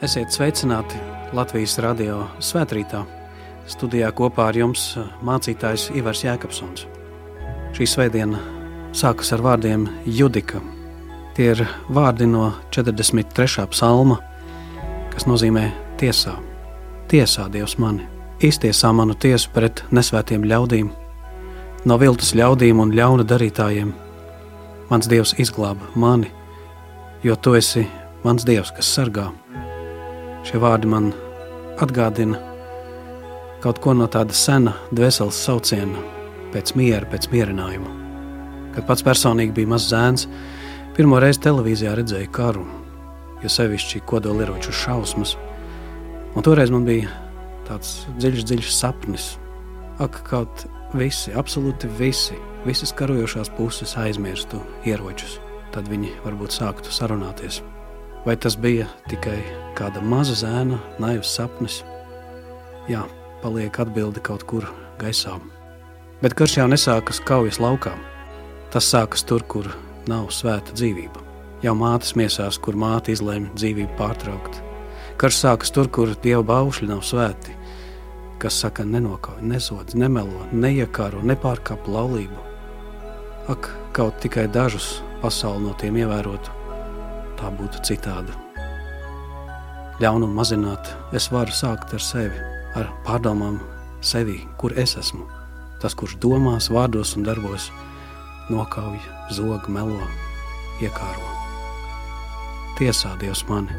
Esiet sveicināti Latvijas radio svētkrītā. Studijā kopā ar jums mācītājs Ivars Jēkabsons. Šī svētdiena sākas ar vārdiem Judika. Tie ir vārdi no 43. psalma, kas nozīmē tiesā. Tiesā Dievs mani, iztiesā manu tiesu pret nesvētiem ļaudīm, no viltus ļaudīm un ļauna darītājiem. Mans Dievs izglāba mani, jo tu esi mans Dievs, kas sargā. Šie vārdi man atgādina kaut ko no tāda sena dvēseles sauciena, pēc miera, pēc mierinājuma. Kad pats personīgi bija mazs zēns, pirmo reizi televīzijā redzēju karu, jo sevišķi kodolieroču šausmas. Un toreiz man bija tāds dziļš, dziļš sapnis. Ak, kaut visi, absolūti visi, visas karojošās puses aizmirstu ieročus. Tad viņi varbūt sāktu sarunāties. Vai tas bija tikai kāda maza zēna, naivs sapnis? Jā, paliek atbildi kaut kur gaisā. Bet karš jau nesākas kaujas laukā. Tas sākas tur, kur nav svēta dzīvība. Jau mātes miesās, kur māte izlēma dzīvību pārtraukt. Karš sākas tur, kur dieva baušļi nav svēti, kas saka, nenokauj, nesodz, nemelo, neiekāro, nepārkāp laulību. Ak, kaut tikai dažus pasauli no tiem ievērotu, tā būtu citāda. Ļaunumu mazināt, es varu sākt ar sevi, ar pārdomām sevi, kur es esmu. Tas, kurš domās, vārdos un darbos, nokauj, zog, melo, iekāro. Tiesā Dievs mani,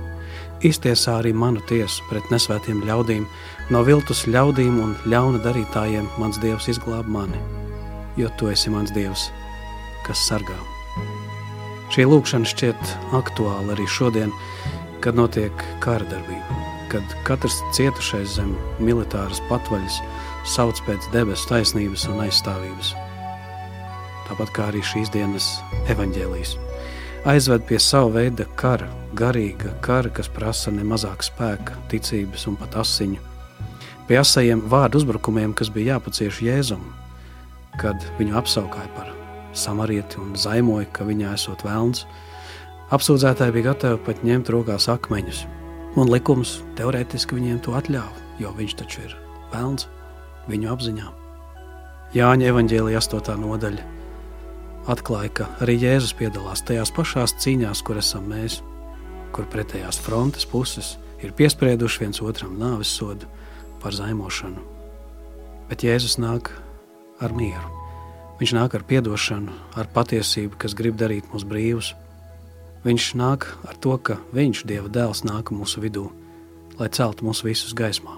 iztiesā arī manu tiesu pret nesvētiem ļaudīm, no viltus ļaudīm un ļauna darītājiem mans Dievs izglāb mani, jo tu esi mans Dievs, kas sargā. Šī lūkšana šķiet aktuāla arī šodien, kad notiek kara darbība, kad katrs cietušais zem militāras patvaļas sauc pēc debesu taisnības un aizstāvības. Tāpat kā arī šīs dienas evaņģēlijas. Aizved pie sava veida kara, garīga kara, kas prasa ne mazāk spēka, ticības un pat asiņu. Pie asajiem vārdu uzbrukumiem, kas bija jāpacieš Jēzum, kad viņu apsaukāja par samarieti un zaimoja, ka viņā esot vēlns. Apsūdzētāji bija gatavi pat ņemt rokās akmeņus, un likums teorētiski viņiem to atļāva, jo viņš taču ir vēlns viņu apziņā. Jāņa evaņģēlija 8. nodaļa atklāja, ka arī Jēzus piedalās tajās pašās cīņās, kur esam mēs, kur pretējās frontes puses ir piesprieduši viens otram nāves sodu par zaimošanu. Bet Jēzus nāk ar mieru. Viņš nāk ar atdošanu, ar patiesību, kas grib darīt mūs brīvus. Viņš nāk ar to, ka Viņš, Dieva dēls, nāk mūsu vidū, lai celtu mūs visus gaismā.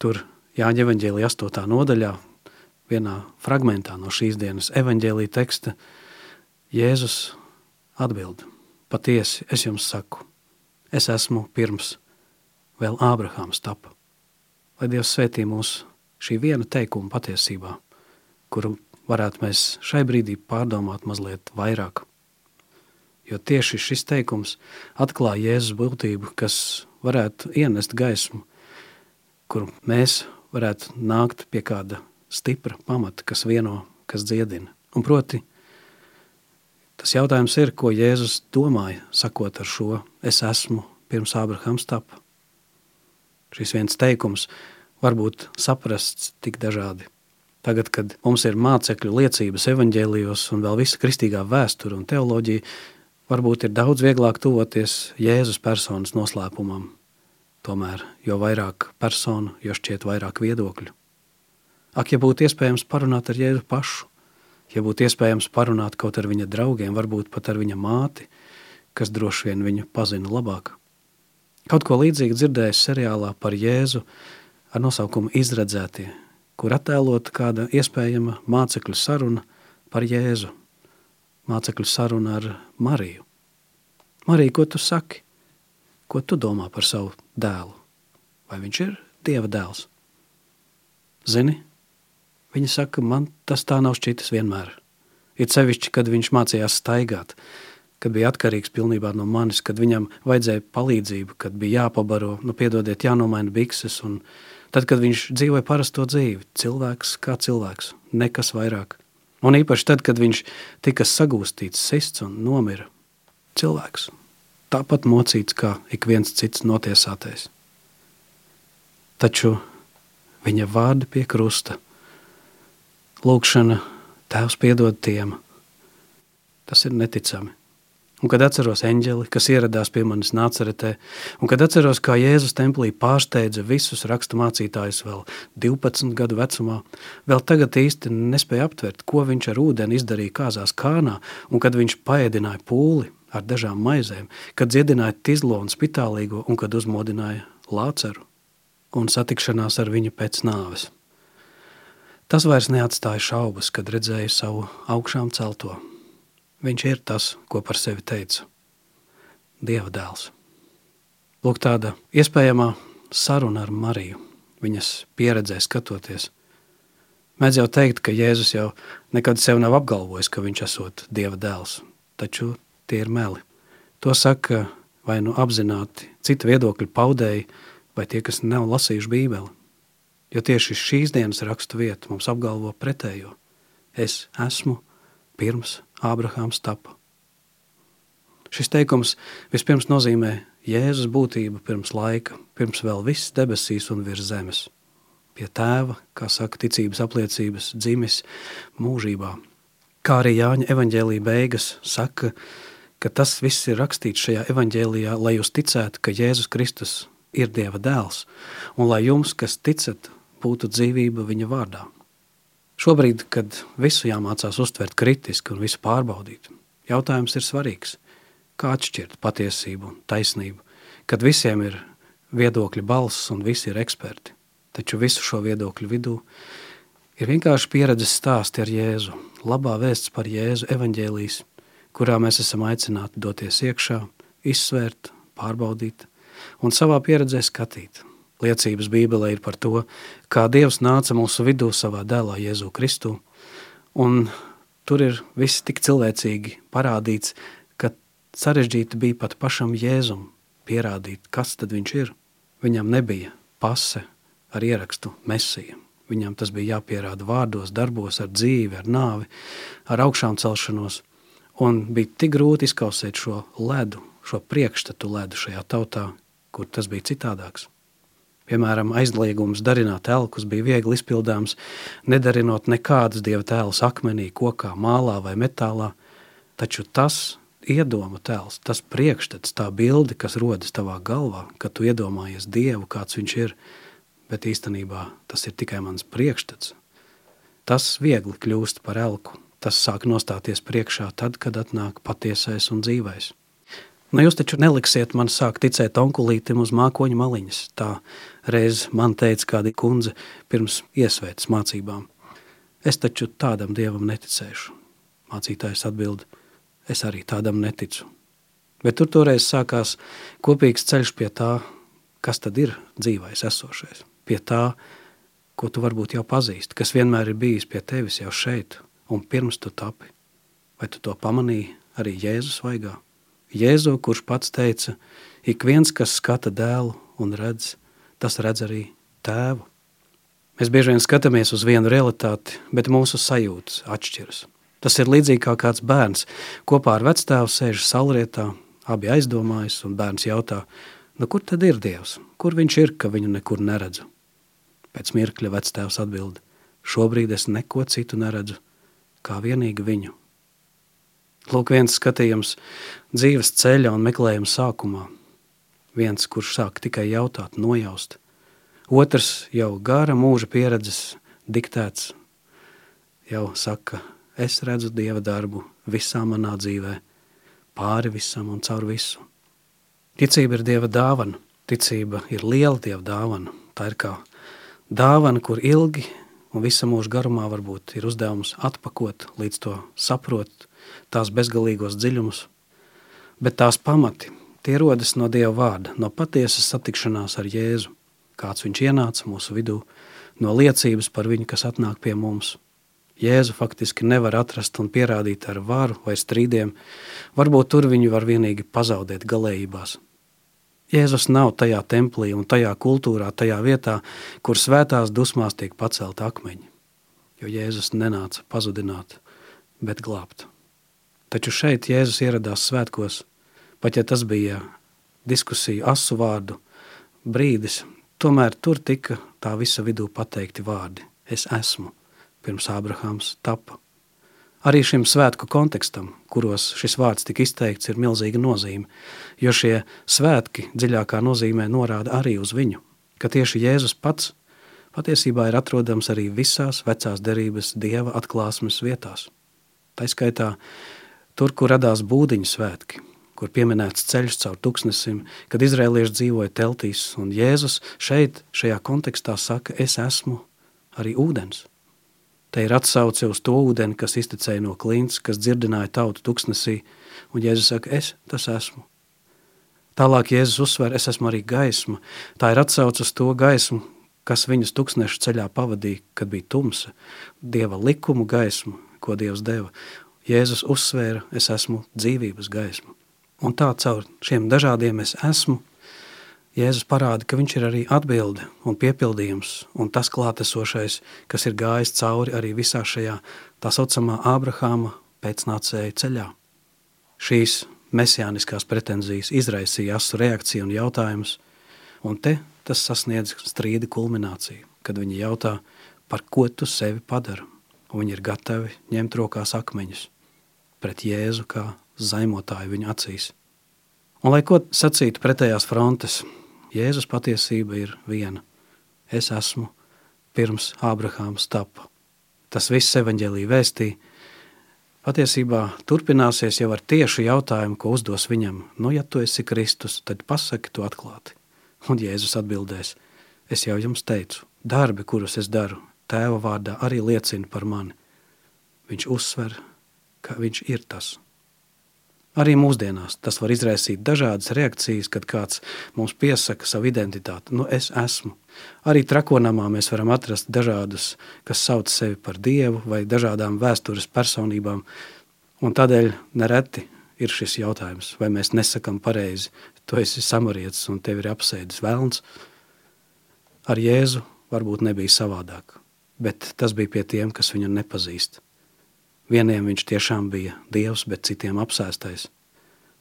Tur Jāņa evanģēlija 8. nodaļā, vienā fragmentā no šīs dienas evanģēlija teksta, Jēzus atbild: Patiesi, es jums saku, es esmu pirms vēl Ābrahāms tapa. Lai Dievs svētī mūs šī viena teikuma patiesībā, kuru varētu mēs šai brīdī pārdomāt mazliet vairāk. Jo tieši šis teikums atklāja Jēzus būtību, kas varētu ienest gaismu, kur mēs varētu nākt pie kāda stipra pamata, kas vieno, kas dziedina. Un proti, tas jautājums ir, ko Jēzus domāja, sakot ar šo es esmu pirms Ābrahams tapa. Šis viens teikums var būt saprasts tik dažādi. Tagad, kad mums ir mācekļu liecības evaņģēlijos un vēl visa kristīgā vēsture un teoloģija, varbūt ir daudz vieglāk tuvoties Jēzus personas noslēpumam. Tomēr, jo vairāk personu, jo šķiet vairāk viedokļu. Ak, ja būtu iespējams parunāt ar Jēzu pašu, ja būtu iespējams parunāt kaut ar viņa draugiem, varbūt pat ar viņa māti, kas droši vien viņu pazina labāk. Kaut ko līdzīgu dzirdējis seriālā par Jēzu ar nosaukumu Izredzētie, kur attēlot kāda iespējama mācekļu saruna par Jēzu. Mācekļu saruna ar Mariju. Marija, ko tu saki? Ko tu domā par savu dēlu? Vai viņš ir Dieva dēls? Zini, viņa saka, man tas tā nav šķitis vienmēr. Ir sevišķi, kad viņš mācījās staigāt, kad bija atkarīgs pilnībā no manis, kad viņam vajadzēja palīdzību, kad bija jāpabaro, nu piedodiet, jānomaina bikses un Tad, kad viņš dzīvoja parasto dzīvi, cilvēks kā cilvēks, nekas vairāk. Un īpaši tad, kad viņš tika sagūstīts, sists un nomira. Cilvēks, tāpat mocīts kā ik viens cits notiesātais. Taču viņa vārdi pie krusta, lūkšana, Tēvs piedod tiem, tas ir neticami. Un kad atceros eņģeli, kas ieradās pie manis nāceretē, un kad atceros, kā Jēzus templī pārsteidza visus rakstu mācītājus vēl 12 gadu vecumā, vēl tagad īsti nespēja aptvert, ko viņš ar ūdeni izdarīja kāzās kānā, un kad viņš paēdināja pūli ar dažām maizēm, kad dziedināja tizlo un spitālīgo, un kad uzmodināja lāceru un satikšanās ar viņu pēc nāves. Tas vairs neatstāja šaubas, kad redzēju savu augšām celto. Viņš ir tas, ko par sevi teica – Dieva dēls. Lūk tāda iespējamā saruna ar Mariju, viņas pieredzē skatoties. Mēdz jau teikt, ka Jēzus jau nekad sev nav apgalvojis, ka viņš esot Dieva dēls, taču tie ir meli. To saka vai nu apzināti citu viedokļu paudēji, vai tie, kas nav lasījuši Bībeli. Jo tieši šīs dienas rakstu vieta mums apgalvo pretējo. Es esmu pirms Ābrahāms tapa. Šis teikums vispirms nozīmē Jēzus būtību pirms laika, pirms vēl viss debesīs un virs zemes. Pie tēva, kā saka ticības apliecības, dzimis mūžībā. Kā arī Jāņa evaņģēlīja beigas saka, ka tas viss ir rakstīts šajā evaņģēlijā, lai jūs ticētu, ka Jēzus Kristus ir Dieva dēls, un lai jums, kas ticat, būtu dzīvība viņa vārdā. Šobrīd, kad visu jāmācās uztvert kritiski un visu pārbaudīt, jautājums ir svarīgs. Kā atšķirt patiesību un taisnību, kad visiem ir viedokļi balss un visi ir eksperti, taču visu šo viedokļu vidū ir vienkārši pieredzes stāsti ar Jēzu, labā vēsts par Jēzu evaņģēlīs, kurā mēs esam aicināti doties iekšā, izsvērt, pārbaudīt, un savā pieredzē skatīt. Liecības Bībelē ir par to, kā Dievs nāca mūsu vidū savā dēlā Jēzu Kristu, un tur ir viss tik cilvēcīgi parādīts, ka sarežģīti bija pat pašam Jēzum pierādīt, kas tad viņš ir. Viņam nebija pase ar ierakstu mesija. Viņam tas bija jāpierāda vārdos, darbos, ar dzīvi, ar nāvi, ar augšām celšanos, un bija tik grūti izkausēt šo ledu, šo priekšstatu ledu šajā tautā, kur tas bija citādāks. Piemēram, aizliegums darināt elkus bija viegli izpildāms, nedarinot nekādas dieva tēlus akmenī, kokā, mālā vai metālā, taču tas iedoma tēls, tas priekšstats, tā bilde, kas rodas tavā galvā, kad tu iedomājies Dievu, kāds viņš ir, bet īstenībā tas ir tikai mans priekšstats. Tas viegli kļūst par elku, tas sāk nostāties priekšā tad, kad atnāk patiesais un dzīvais. Nu, jūs taču neliksiet man sākt ticēt onkulītim uz mākoņa maliņas. Tā reiz man teica kāda kundze pirms iesvētas mācībām. Es taču tādam dievam neticēšu. Mācītājs atbild, es arī tādam neticu. Bet tur toreiz sākās kopīgs ceļš pie tā, kas tad ir dzīvais esošais. Pie tā, ko tu varbūt jau pazīsti, kas vienmēr ir bijis pie tevis jau šeit un pirms tu tapi. Vai tu to pamanīji arī Jēzus vaigā? Jēzu, kurš pats teica, ik viens, kas skata dēlu un redz, tas redz arī tēvu. Mēs bieži vien skatāmies uz vienu realitāti, bet mūsu sajūtas atšķiras. Tas ir līdzīgi kā kāds bērns kopā ar vecstāvu sēž salrietā, abi aizdomājas, un bērns jautā, nu kur tad ir Dievs? Kur viņš ir, ka viņu nekur neredzu? Pēc mirkļa vecstāvs atbild, šobrīd es neko citu neredzu, kā vienīgi viņu. Lūk, viens skatījums dzīves ceļa un meklējuma sākumā. Viens, kurš sāk tikai jautāt, nojaust. Otrs jau gara mūža pieredzes diktēts, jau saka, es redzu Dieva darbu visā manā dzīvē, pāri visam un caur visu. Ticība ir Dieva dāvana, ticība ir liela Dieva dāvana. Tā ir kā dāvana, kur ilgi un visa mūža garumā varbūt ir uzdevums atpakot, līdz to saprot, tās bezgalīgos dziļumus, bet tās pamati tie rodas no Dieva vārda, no patiesas satikšanās ar Jēzu, kāds viņš ienāca mūsu vidū, no liecības par viņu, kas atnāk pie mums. Jēzu faktiski nevar atrast un pierādīt ar varu vai strīdiem, varbūt tur viņu var vienīgi pazaudēt galējībās. Jēzus nav tajā templī un tajā kultūrā, tajā vietā, kur svētās dusmās tiek pacelt akmeņi, jo Jēzus nenāca pazudināt, bet glābt. Taču šeit Jēzus ieradās svētkos Pat ja tas bija diskusiju asu vārdu brīdis, tomēr tur tika tā visa vidū pateikti vārdi. Es esmu, pirms Ābrahāms tapa. Arī šim svētku kontekstam, kuros šis vārds tika izteikts, ir milzīga nozīme, jo šie svētki dziļākā nozīmē norāda arī uz viņu, ka tieši Jēzus pats patiesībā ir atrodams arī visās vecās derības dieva atklāsmes vietās. Tā skaitā tur, kur radās būdiņu svētki, kur pieminēts ceļš caur tuksnesim, kad izrēlieši dzīvoja teltīs, un Jēzus šeit, šajā kontekstā saka, es esmu arī ūdens. Te ir atsauce uz to ūdeni, kas iztecēja no klints, kas dzirdināja tautu tuksnesī, un Jēzus saka, es tas esmu. Tālāk Jēzus uzsver, es esmu arī gaisma. Tā ir atsauce uz to gaismu, kas viņus tuksnešu ceļā pavadīja, kad bija tumsa, Dieva likumu gaismu, ko Dievs deva. Jēzus uzsvēra, es esmu dzīvības gaisma. Un tā caur šiem dažādiem es esmu, Jēzus parāda, ka viņš ir arī atbilde un piepildījums un tas klātesošais, kas ir gājis cauri arī visā šajā tā saucamā Ābrahāma pēcnācēja ceļā. Šīs mesijāniskās pretenzijas izraisīja asu reakciju un jautājumus, un te tas sasniedz strīda kulmināciju, kad viņi jautā, par ko tu sevi padara, un viņi ir gatavi ņemt rokās akmeņus pret Jēzu kā zaimotāju viņa acīs. Un lai ko sacītu pretējās frontes, Jēzus patiesība ir viena. Es esmu pirms Ābrahāms tapa. Tas viss evaņģēlī vēstī patiesībā turpināsies jau ar tiešu jautājumu, ko uzdos viņam. Nu, ja tu esi Kristus, tad pasaki to atklāti. Un Jēzus atbildēs, es jau jums teicu, darbi, kurus es daru, tēva vārdā arī liecina par mani. Viņš uzsver, ka viņš ir tas, Arī mūsdienās tas var izraisīt dažādas reakcijas, kad kāds mums piesaka savu identitāti. Nu, es esmu. Arī trakonamā mēs varam atrast dažādus, kas sauc sevi par dievu vai dažādām vēstures personībām. Un tādēļ nereti ir šis jautājums, vai mēs nesakam pareizi, tu esi samarietis un tevi ir apsēdis velns. Ar Jēzu varbūt nebija savādāk, bet tas bija pie tiem, kas viņu nepazīst. Vieniem viņš tiešām bija dievs, bet citiem apsēstais.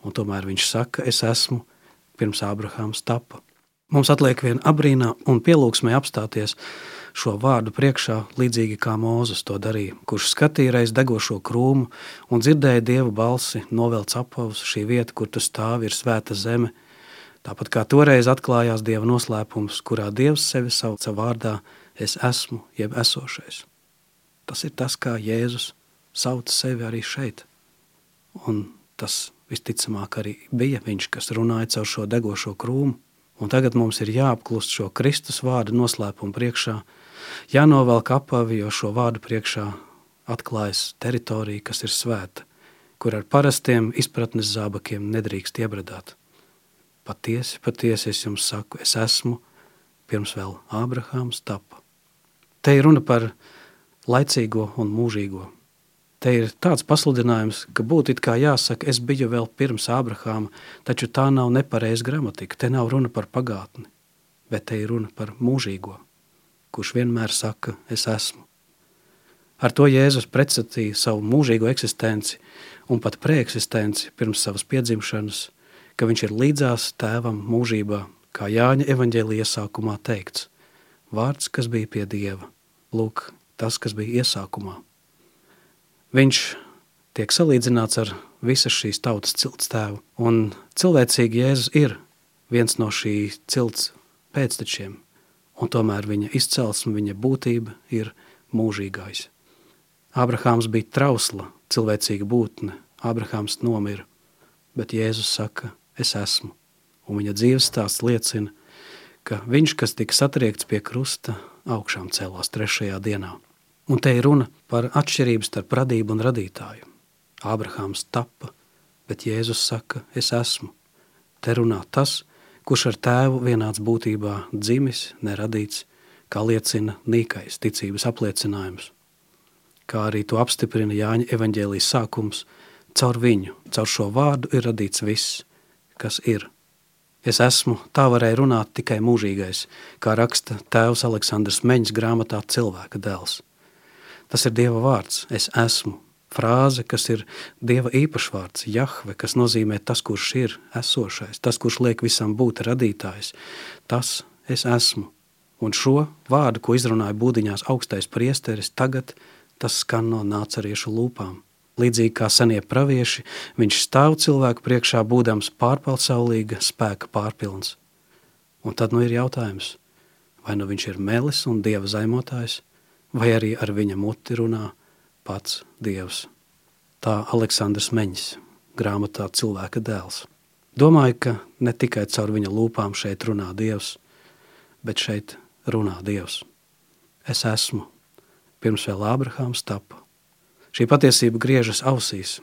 Un tomēr viņš saka, es esmu pirms Ābrahāms tapa. Mums atliek vien abrīnā un pielūgsmē apstāties šo vārdu priekšā, līdzīgi kā Mūzes to darīja, kurš skatīja reiz degošo krūmu un dzirdēja dievu balsi, novelc apavus, šī vieta, kur tu stāvi, ir svēta zeme. Tāpat kā toreiz atklājās dieva noslēpums, kurā dievs sevi sauca vārdā, es esmu, jeb esošais. Tas ir tas, kā Jēzus sauc sevi arī šeit. Un tas visticamāk arī bija viņš, kas runāja caur šo degošo krūmu. Un tagad mums ir jāapklust šo Kristus vārdu noslēpumu priekšā, jānovelk apavi, jo šo vārdu priekšā atklājas teritorija, kas ir svēta, kur ar parastiem izpratnes zābakiem nedrīkst iebradāt. Patiesi, patiesi es jums saku, es esmu pirms vēl Ābrahāms tapa. Te ir runa par laicīgo un mūžīgo, Te ir tāds pasludinājums, ka būtu jāsaka, es biju vēl pirms Ābrahāma, taču tā nav nepareiza gramatika. Te nav runa par pagātni, bet te ir runa par mūžīgo, kurš vienmēr saka, es esmu. Ar to Jēzus pretstatīja savu mūžīgo eksistenci un pat preeksistenci pirms savas piedzimšanas, ka viņš ir līdzās tēvam mūžībā, kā Jāņa evaņģēlija iesākumā teikts. Vārds, kas bija pie Dieva, lūk, tas, kas bija iesākumā. Viņš tiek salīdzināts ar visas šīs tautas cilts tēvu. Un cilvēcīgi Jēzus ir viens no šī cilts pēctečiem, un tomēr viņa izcelsme, viņa būtība ir mūžīgais. Abrahāms bija trausla, cilvēcīga būtne, Abrahāms nomira, bet Jēzus saka, es esmu, un viņa dzīves stāsts liecina, ka viņš, kas tika satriekts pie krusta, augšām celās trešajā dienā. Un te ir runa par atšķirību starp radību un radītāju. Ābrahāms tapa, bet Jēzus saka, es esmu. Te runā tas, kurš ar tēvu vienāds būtībā dzimis, neradīts, kā liecina nīkais ticības apliecinājums. Kā arī to apstiprina Jāņa evaņģēlijas sākums, caur viņu, caur šo vārdu ir radīts viss, kas ir. Es esmu, tā varēja runāt tikai mūžīgais, kā raksta tēvs Aleksandrs Meņas grāmatā cilvēka dēls – Tas ir Dieva vārds. Es esmu. frāze, kas ir Dieva īpašvārds, Jahve, kas nozīmē tas, kurš ir esošais, tas, kurš liek visam būt radītājs, tas es esmu. Un šo vārdu, ko izrunāja būdiņās augstais priesteris, tagad tas skan no nācariešu lūpām. Līdzīgi kā senie pravieši, viņš stāv cilvēku priekšā, būdams pārpalsaulīga spēka pārpilns. Un tad nu ir jautājums, vai nu viņš ir melis un dieva zaimotājs, vai arī ar viņa muti runā pats dievs. Tā Aleksandrs Meņš, grāmatā cilvēka dēls. Domāju, ka ne tikai caur viņa lūpām šeit runā dievs, bet šeit runā dievs. Es esmu, pirms vēl Ābrahāms tapa. Šī patiesība griežas ausīs,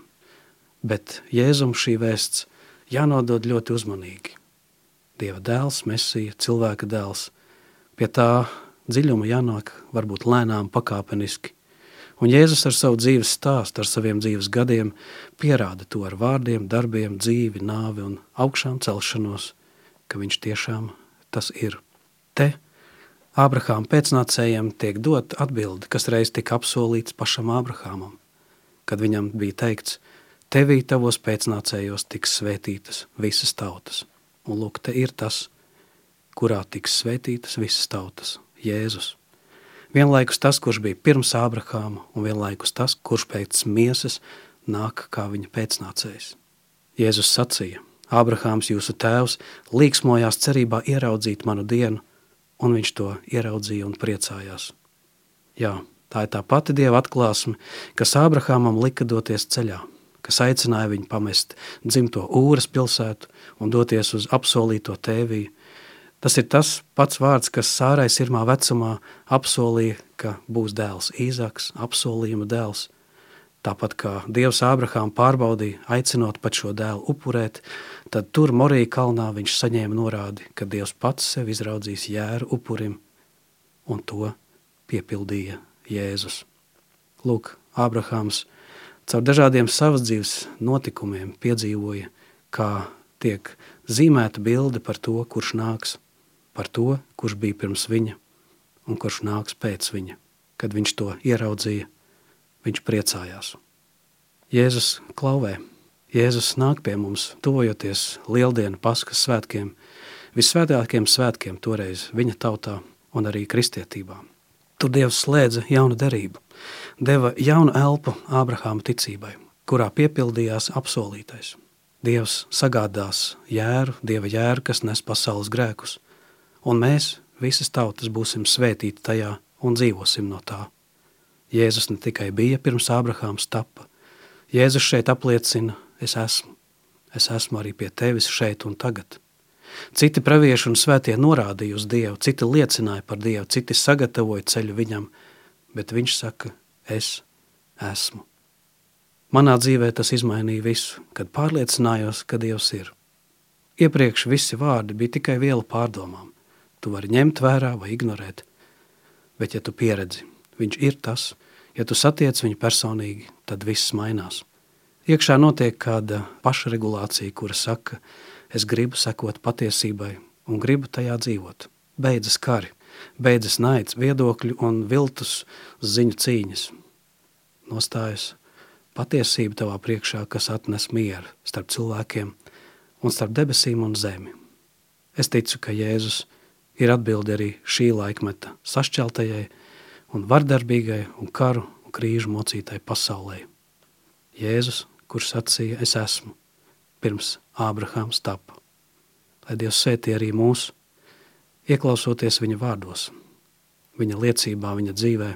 bet Jēzum šī vēsts jānodod ļoti uzmanīgi. Dieva dēls, mesija, cilvēka dēls. Pie tā dziļuma jānāk varbūt lēnām pakāpeniski. Un Jēzus ar savu dzīves stāstu, ar saviem dzīves gadiem pierāda to ar vārdiem, darbiem, dzīvi, nāvi un augšām celšanos, ka viņš tiešām tas ir. Te Ābrahām pēcnācējiem tiek dot atbildi, kas reiz tika apsolīts pašam Ābrahāmam, kad viņam bija teikts, tevī tavos pēcnācējos tiks svētītas visas tautas. Un lūk, te ir tas, kurā tiks svētītas visas tautas – Jēzus. Vienlaikus tas, kurš bija pirms Ābrahāma, un vienlaikus tas, kurš pēc miesas nāk kā viņa pēcnācējs. Jēzus sacīja, Ābrahāms jūsu tēvs līksmojās cerībā ieraudzīt manu dienu, un viņš to ieraudzīja un priecājās. Jā, tā ir tā pati Dieva atklāsme, kas Ābrahamam lika doties ceļā, kas aicināja viņu pamest dzimto Ūras pilsētu un doties uz apsolīto tēviju. Tas ir tas pats vārds, kas Sārai sirmā vecumā apsolīja, ka būs dēls Īzaks, apsolījuma dēls – Tāpat kā Dievs Ābrahām pārbaudīja, aicinot pat šo dēlu upurēt, tad tur Morija kalnā viņš saņēma norādi, ka Dievs pats sev izraudzīs jēru upurim, un to piepildīja Jēzus. Lūk, Ābrahāms caur dažādiem savas dzīves notikumiem piedzīvoja, kā tiek zīmēta bilde par to, kurš nāks, par to, kurš bija pirms viņa un kurš nāks pēc viņa. Kad viņš to ieraudzīja, viņš priecājās. Jēzus klauvē, Jēzus nāk pie mums, tuvojoties lieldienu paskas svētkiem, vissvētākiem svētkiem toreiz viņa tautā un arī kristietībā. Tur Dievs slēdza jaunu derību, deva jaunu elpu Ābrahāma ticībai, kurā piepildījās apsolītais. Dievs sagādās jēru, Dieva jēru, kas nes pasaules grēkus, un mēs, visas tautas, būsim svētīti tajā un dzīvosim no tā. Jēzus ne tikai bija pirms Ābrahāms tapa, Jēzus šeit apliecina, es esmu, es esmu arī pie tevis šeit un tagad. Citi pravieši un svētie norādīja uz Dievu, citi liecināja par Dievu, citi sagatavoja ceļu viņam, bet viņš saka, es esmu. Manā dzīvē tas izmainīja visu, kad pārliecinājos, ka Dievs ir. Iepriekš visi vārdi bija tikai viela pārdomām. Tu vari ņemt vērā vai ignorēt, bet ja tu pieredzi, Viņš ir tas. Ja tu satiec viņu personīgi, tad viss mainās. Iekšā notiek kāda pašregulācija, kura saka, es gribu sekot patiesībai un gribu tajā dzīvot. Beidzas kari, beidzas naids, viedokļu un viltus ziņu cīņas. Nostājas patiesība tavā priekšā, kas atnes mieru starp cilvēkiem un starp debesīm un zemi. Es ticu, ka Jēzus ir atbildi arī šī laikmeta sašķeltajai, un vardarbīgai un karu un krīžu mocītai pasaulē. Jēzus, kurš sacīja, es esmu, pirms Ābrahāms tapa. Lai Dievs sētī arī mūs, ieklausoties viņa vārdos, viņa liecībā, viņa dzīvē,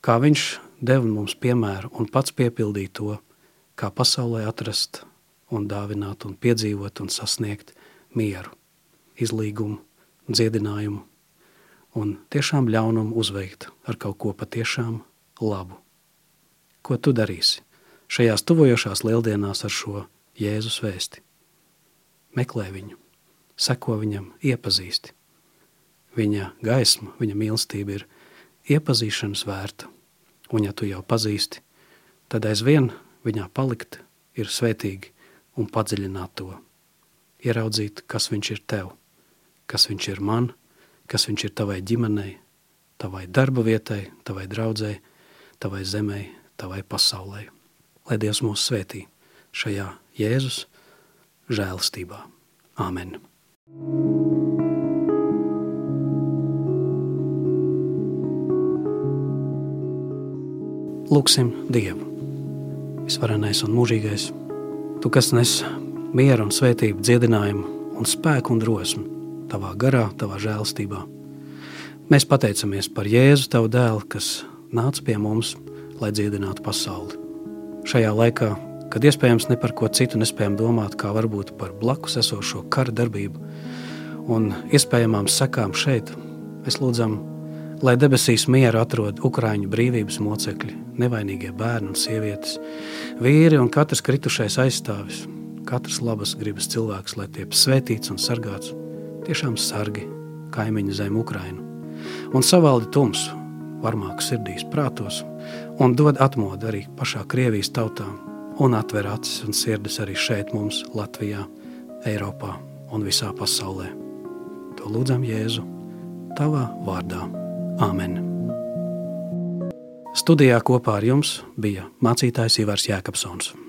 kā viņš deva mums piemēru un pats piepildīja to, kā pasaulē atrast un dāvināt un piedzīvot un sasniegt mieru, izlīgumu, dziedinājumu un tiešām ļaunumu uzveikt ar kaut ko patiešām labu. Ko tu darīsi šajās tuvojošās lieldienās ar šo Jēzus vēsti? Meklē viņu, seko viņam, iepazīsti. Viņa gaisma, viņa mīlestība ir iepazīšanas vērta, un ja tu jau pazīsti, tad aizvien viņā palikt ir svētīgi un padziļināt to. Ieraudzīt, kas viņš ir tev, kas viņš ir man, kas viņš ir tavai ģimenei, tavai darba vietai, tavai draudzei, tavai zemei, tavai pasaulei. lai Dievs mūs svētī šajā Jēzus žēlstībā. Āmen! Lūksim Dievu, visvarenais un mūžīgais, Tu, kas nes mieru un svētību, dziedinājumu un spēku un drosmi Tavā garā, Tavā žēlstībā. Mēs pateicamies par Jēzu, Tavu dēlu, kas nāca pie mums, lai dziedinātu pasauli. Šajā laikā, kad iespējams ne par ko citu nespējam domāt, kā varbūt par blakus esošo kara darbību un iespējamām sekām šeit, mēs lūdzam lai debesīs mieru atrod Ukrāņu brīvības mocekļi, nevainīgie bērni un sievietes, vīri un katrs kritušais aizstāvis, katrs labas gribas cilvēks, lai tiek svētīts un sargāts, tiešām sargi kaimiņu zem Ukrainu, un savaldi tumsu, varmāku sirdīs, prātos, un dod atmodu arī pašā Krievijas tautā, un atver acis un sirdis arī šeit mums, Latvijā, Eiropā un visā pasaulē. To lūdzam Jēzu, tavā vārdā. Āmen! Studijā kopā ar jums bija mācītājs Ivars Jēkabsons.